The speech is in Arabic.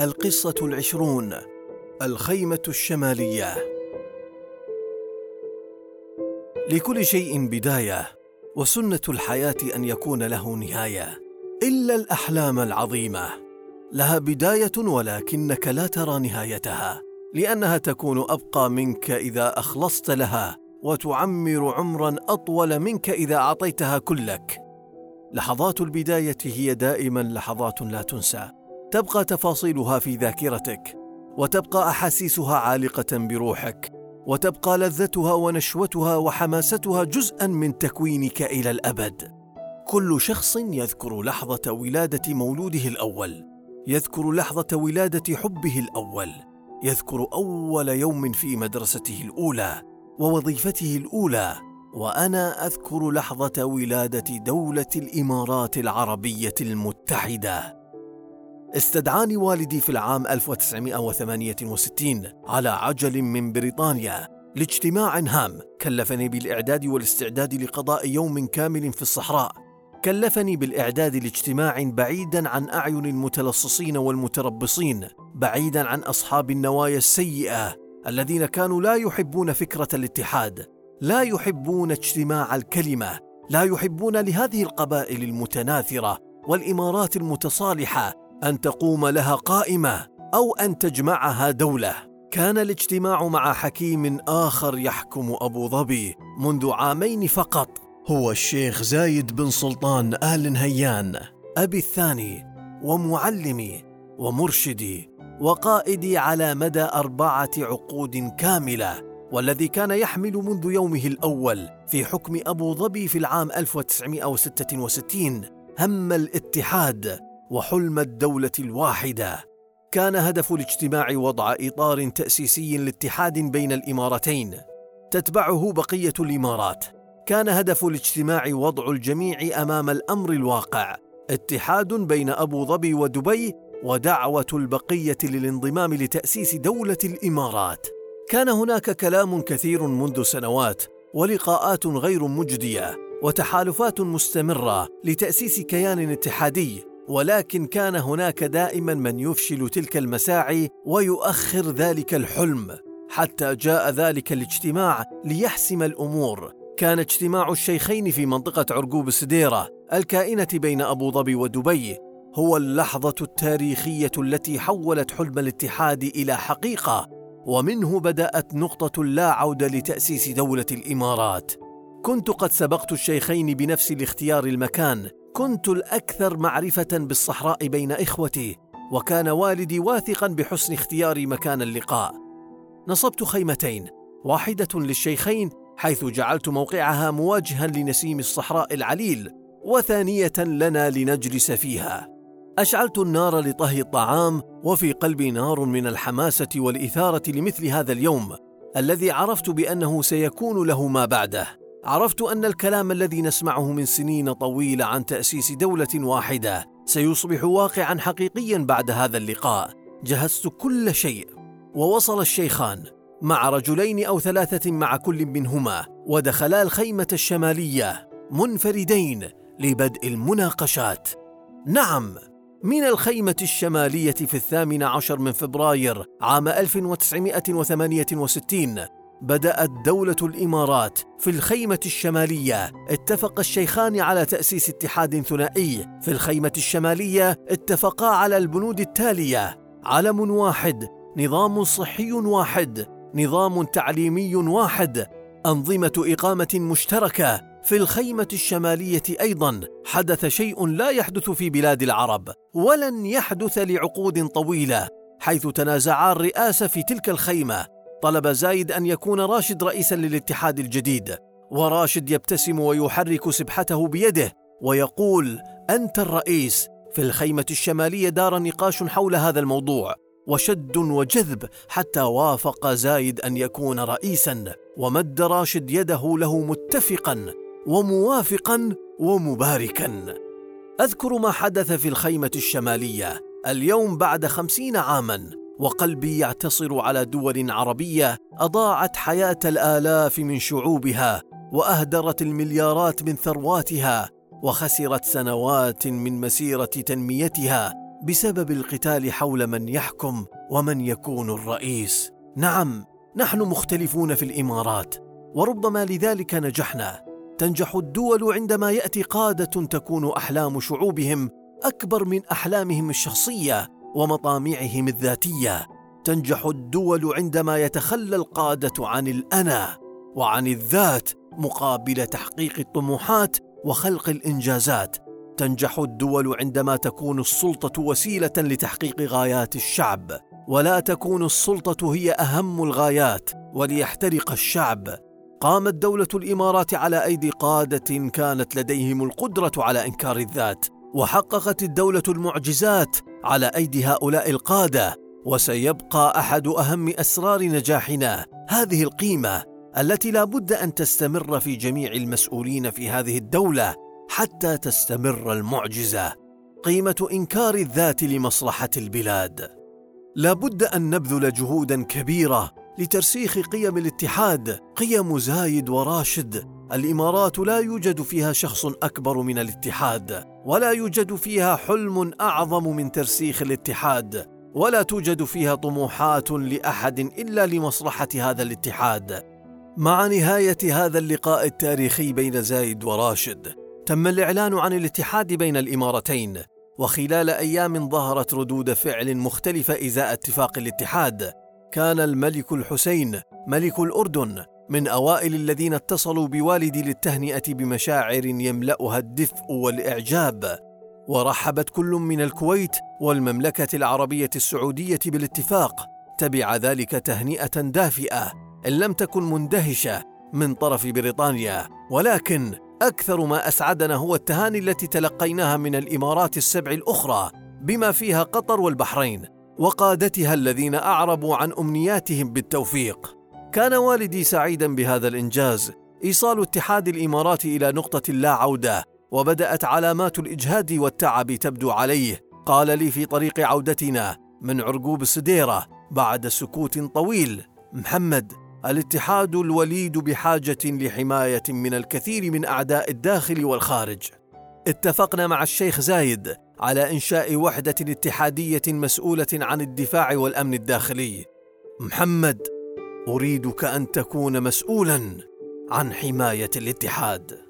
القصة العشرون الخيمة الشمالية. لكل شيء بداية وسنة الحياة أن يكون له نهاية إلا الأحلام العظيمة. لها بداية ولكنك لا ترى نهايتها لأنها تكون أبقى منك إذا أخلصت لها وتعمر عمرا أطول منك إذا أعطيتها كلك. لحظات البداية هي دائما لحظات لا تنسى. تبقى تفاصيلها في ذاكرتك وتبقى أحاسيسها عالقة بروحك وتبقى لذتها ونشوتها وحماستها جزءا من تكوينك إلى الأبد. كل شخص يذكر لحظة ولادة مولوده الأول يذكر لحظة ولادة حبه الأول يذكر أول يوم في مدرسته الأولى ووظيفته الأولى وأنا أذكر لحظة ولادة دولة الإمارات العربية المتحدة. استدعاني والدي في العام 1968 على عجل من بريطانيا لاجتماع هام. كلفني بالإعداد والاستعداد لقضاء يوم كامل في الصحراء. كلفني بالإعداد لاجتماع بعيدا عن أعين المتلصصين والمتربصين بعيدا عن أصحاب النوايا السيئة الذين كانوا لا يحبون فكرة الاتحاد لا يحبون اجتماع الكلمة لا يحبون لهذه القبائل المتناثرة والإمارات المتصالحة أن تقوم لها قائمة أو أن تجمعها دولة. كان الاجتماع مع حكيم آخر يحكم أبو ظبي منذ عامين فقط. هو الشيخ زايد بن سلطان آل نهيان أبي الثاني ومعلمي ومرشدي وقائدي على مدى أربعة عقود كاملة والذي كان يحمل منذ يومه الأول في حكم أبو ظبي في العام 1966 هم الاتحاد. وحلم الدولة الواحدة. كان هدف الاجتماع وضع إطار تأسيسي لاتحاد بين الإمارتين. تتبعه بقية الإمارات. كان هدف الاجتماع وضع الجميع أمام الأمر الواقع. اتحاد بين أبو ظبي ودبي ودعوة البقية للانضمام لتأسيس دولة الإمارات. كان هناك كلام كثير منذ سنوات ولقاءات غير مجدية وتحالفات مستمرة لتأسيس كيان اتحادي ولكن كان هناك دائما من يفشل تلك المساعي ويؤخر ذلك الحلم. حتى جاء ذلك الاجتماع ليحسم الأمور. كان اجتماع الشيخين في منطقة عرقوب السديره الكائنة بين أبو ظبي ودبي هو اللحظة التاريخية التي حولت حلم الاتحاد إلى حقيقة ومنه بدأت نقطة لا عوده لتأسيس دولة الإمارات. كنت قد سبقت الشيخين بنفسي لاختيار المكان كنت الأكثر معرفة بالصحراء بين إخوتي وكان والدي واثقا بحسن اختيار مكان اللقاء. نصبت خيمتين واحدة للشيخين حيث جعلت موقعها مواجها لنسيم الصحراء العليل وثانية لنا لنجلس فيها. أشعلت النار لطهي الطعام وفي قلبي نار من الحماسة والإثارة لمثل هذا اليوم الذي عرفت بأنه سيكون له ما بعده. عرفت أن الكلام الذي نسمعه من سنين طويلة عن تأسيس دولة واحدة سيصبح واقعا حقيقيا بعد هذا اللقاء. جهزت كل شيء. ووصل الشيخان مع رجلين أو ثلاثة مع كل منهما ودخلا الخيمة الشمالية منفردين لبدء المناقشات. نعم من الخيمة الشمالية في الثامن عشر من فبراير عام 1968 بدأت دولة الإمارات في الخيمة الشمالية. اتفق الشيخان على تأسيس اتحاد ثنائي. في الخيمة الشمالية اتفقا على البنود التالية. علم واحد نظام صحي واحد نظام تعليمي واحد. أنظمة إقامة مشتركة في الخيمة الشمالية أيضا. حدث شيء لا يحدث في بلاد العرب ولن يحدث لعقود طويلة حيث تنازعا الرئاسة في تلك الخيمة. طلب زايد أن يكون راشد رئيسا للاتحاد الجديد وراشد يبتسم ويحرك سبحته بيده ويقول أنت الرئيس. في الخيمة الشمالية دار نقاش حول هذا الموضوع وشد وجذب حتى وافق زايد أن يكون رئيسا ومد راشد يده له متفقا وموافقا ومباركا. أذكر ما حدث في الخيمة الشمالية اليوم بعد خمسين عاما وقلبي يعتصر على دول عربية أضاعت حياة الآلاف من شعوبها وأهدرت المليارات من ثرواتها وخسرت سنوات من مسيرة تنميتها بسبب القتال حول من يحكم ومن يكون الرئيس. نعم نحن مختلفون في الإمارات وربما لذلك نجحنا. تنجح الدول عندما يأتي قادة تكون أحلام شعوبهم أكبر من أحلامهم الشخصية. ومطامعهم الذاتية تنجح الدول عندما يتخلى القادة عن الأنا وعن الذات مقابل تحقيق الطموحات وخلق الإنجازات. تنجح الدول عندما تكون السلطة وسيلة لتحقيق غايات الشعب ولا تكون السلطة هي أهم الغايات وليحترق الشعب. قامت دولة الإمارات على أيدي قادة كانت لديهم القدرة على إنكار الذات وحققت الدولة المعجزات على أيدي هؤلاء القادة وسيبقى أحد أهم أسرار نجاحنا هذه القيمة التي لا بد أن تستمر في جميع المسؤولين في هذه الدولة حتى تستمر المعجزة. قيمة إنكار الذات لمصلحة البلاد. لا بد أن نبذل جهودا كبيرة لترسيخ قيم الاتحاد قيم زايد وراشد. الإمارات لا يوجد فيها شخص أكبر من الاتحاد ولا يوجد فيها حلم أعظم من ترسيخ الاتحاد ولا توجد فيها طموحات لأحد إلا لمصلحة هذا الاتحاد. مع نهاية هذا اللقاء التاريخي بين زايد وراشد تم الإعلان عن الاتحاد بين الإمارتين. وخلال أيام ظهرت ردود فعل مختلفة إزاء اتفاق الاتحاد كان الملك الحسين ملك الأردن من أوائل الذين اتصلوا بوالدي للتهنئة بمشاعر يملأها الدفء والإعجاب ورحبت كل من الكويت والمملكة العربية السعودية بالاتفاق تبع ذلك تهنئة دافئة إن لم تكن مندهشة من طرف بريطانيا ولكن أكثر ما أسعدنا هو التهاني التي تلقيناها من الإمارات السبع الأخرى بما فيها قطر والبحرين. وقادتها الذين أعربوا عن أمنياتهم بالتوفيق. كان والدي سعيدا بهذا الإنجاز. إيصال اتحاد الإمارات إلى نقطة لا عودة وبدأت علامات الإجهاد والتعب تبدو عليه. قال لي في طريق عودتنا من عرقوب السديره بعد سكوت طويل. محمد الاتحاد الوليد بحاجة لحماية من الكثير من أعداء الداخل والخارج. اتفقنا مع الشيخ زايد. على إنشاء وحدة اتحادية مسؤولة عن الدفاع والأمن الداخلي. محمد أريدك أن تكون مسؤولا عن حماية الاتحاد.